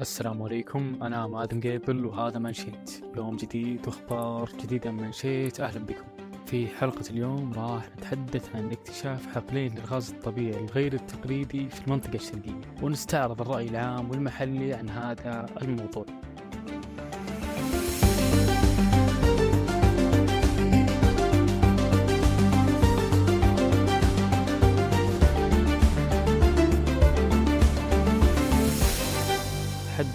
السلام عليكم. أنا مادن قيبل وهذا منشيت يوم جديد وأخبار جديدة من منشيت أهلا بكم. في حلقة اليوم راح نتحدث عن اكتشاف حقلين للغاز الطبيعي الغير التقليدي في المنطقة الشرقية ونستعرض الرأي العام والمحلي عن هذا الموضوع.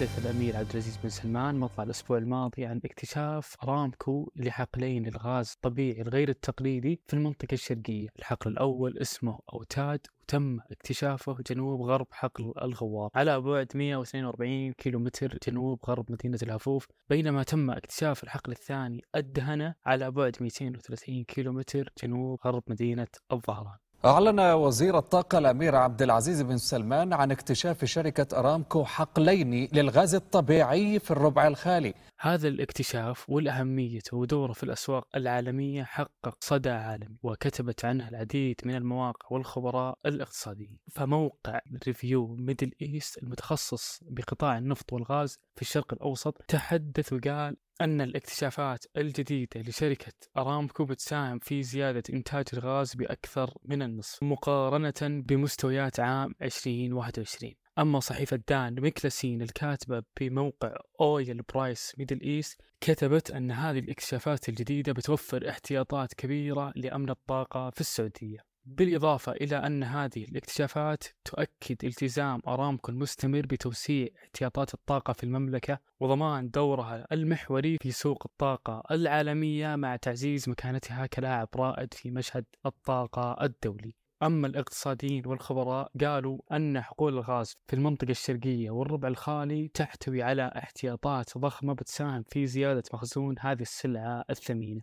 تحدث الأمير عبد العزيز بن سلمان مطلع الأسبوع الماضي عن اكتشاف أرامكو لحقلين الغاز الطبيعي الغير التقليدي في المنطقة الشرقية. الحقل الأول اسمه أوتاد وتم اكتشافه جنوب غرب حقل الغوار. على بعد 142 كيلومتر جنوب غرب مدينة الهفوف بينما تم اكتشاف الحقل الثاني الدهنة على بعد 230 كيلومتر جنوب غرب مدينة الظهران. أعلن وزير الطاقة الأمير عبد العزيز بن سلمان عن اكتشاف شركة أرامكو حقلين للغاز الطبيعي في الربع الخالي. هذا الاكتشاف والأهمية ودوره في الأسواق العالمية حقق صدى عالمي وكتبت عنه العديد من المواقع والخبراء الاقتصاديين. فموقع ريفيو ميدل إيست المتخصص بقطاع النفط والغاز في الشرق الأوسط تحدث وقال أن الاكتشافات الجديدة لشركة أرامكو بتساهم في زيادة إنتاج الغاز بأكثر من النصف مقارنة بمستويات عام 2021 أما صحيفة دان ميكلاسين الكاتبة بموقع أويل برايس ميدل إيست كتبت أن هذه الاكتشافات الجديدة بتوفر احتياطات كبيرة لأمن الطاقة في السعودية. بالإضافة إلى أن هذه الاكتشافات تؤكد التزام أرامكو المستمر بتوسيع احتياطات الطاقة في المملكة وضمان دورها المحوري في سوق الطاقة العالمية مع تعزيز مكانتها كلاعب رائد في مشهد الطاقة الدولي. أما الاقتصاديين والخبراء قالوا أن حقول الغاز في المنطقة الشرقية والربع الخالي تحتوي على احتياطات ضخمة بتساهم في زيادة مخزون هذه السلعة الثمينة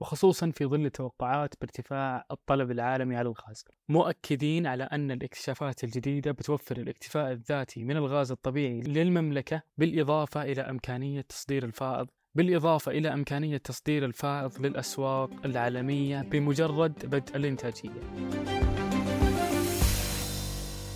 وخصوصا في ظل توقعات بارتفاع الطلب العالمي على الغاز مؤكدين على أن الاكتشافات الجديدة بتوفر الاكتفاء الذاتي من الغاز الطبيعي للمملكة بالإضافة إلى إمكانية تصدير الفائض بالإضافة إلى إمكانية تصدير الفائض للأسواق العالمية بمجرد بدء الإنتاجية.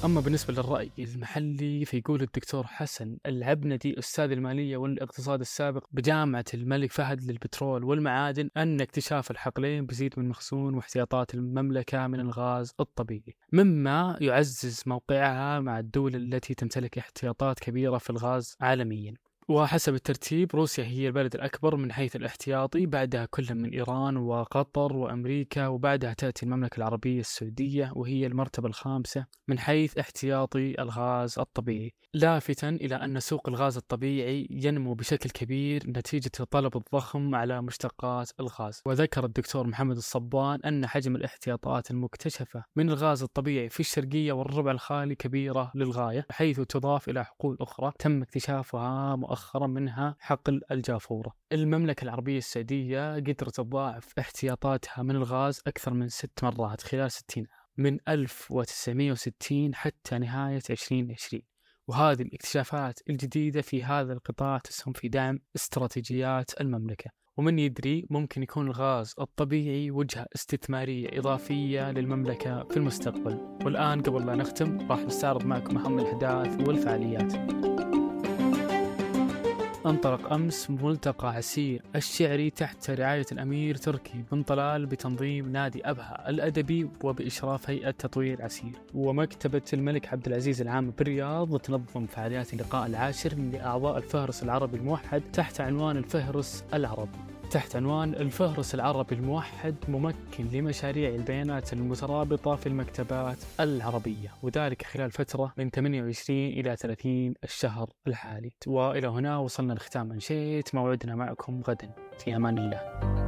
أما بالنسبة للرأي المحلي فيقول الدكتور حسن العبندي أستاذ المالية والاقتصاد السابق بجامعة الملك فهد للبترول والمعادن أن اكتشاف الحقلين بيزيد من مخزون واحتياطات المملكة من الغاز الطبيعي مما يعزز موقعها مع الدول التي تمتلك احتياطات كبيرة في الغاز عالميا. وحسب الترتيب روسيا هي البلد الأكبر من حيث الاحتياطي بعدها كل من إيران وقطر وأمريكا وبعدها تأتي المملكة العربية السعودية وهي المرتبة الخامسة من حيث احتياطي الغاز الطبيعي. لافتا إلى أن سوق الغاز الطبيعي ينمو بشكل كبير نتيجة الطلب الضخم على مشتقات الغاز. وذكر الدكتور محمد الصبان أن حجم الاحتياطات المكتشفة من الغاز الطبيعي في الشرقية والربع الخالي كبيرة للغاية حيث تضاف إلى حقول أخرى تم اكتشافها مؤخرا منها حقل الجافورة. المملكة العربية السعودية قدرت تضاعف احتياطاتها من الغاز أكثر من ست مرات خلال 60 عام من 1960 حتى نهاية 2020 وهذه الاكتشافات الجديدة في هذا القطاع تسهم في دعم استراتيجيات المملكة. ومن يدري ممكن يكون الغاز الطبيعي وجهة استثمارية إضافية للمملكة في المستقبل. والآن قبل لا نختم راح نستعرض معكم أهم الأحداث والفعاليات. انطلق أمس ملتقى عسير. الشعري تحت رعاية الأمير تركي بن طلال بتنظيم نادي أبها الأدبي وبإشراف هيئة تطوير عسير. ومكتبة الملك عبد العزيز العام بالرياض تنظم فعاليات اللقاء العاشر لأعضاء الفهرس العربي الموحد تحت عنوان الفهرس العربي. تحت عنوان الفهرس العربي الموحد ممكن لمشاريع البيانات المترابطة في المكتبات العربية وذلك خلال فترة من 28 إلى 30 الشهر الحالي. وإلى هنا وصلنا لختام منشيت موعدنا معكم غدا. في أمان الله.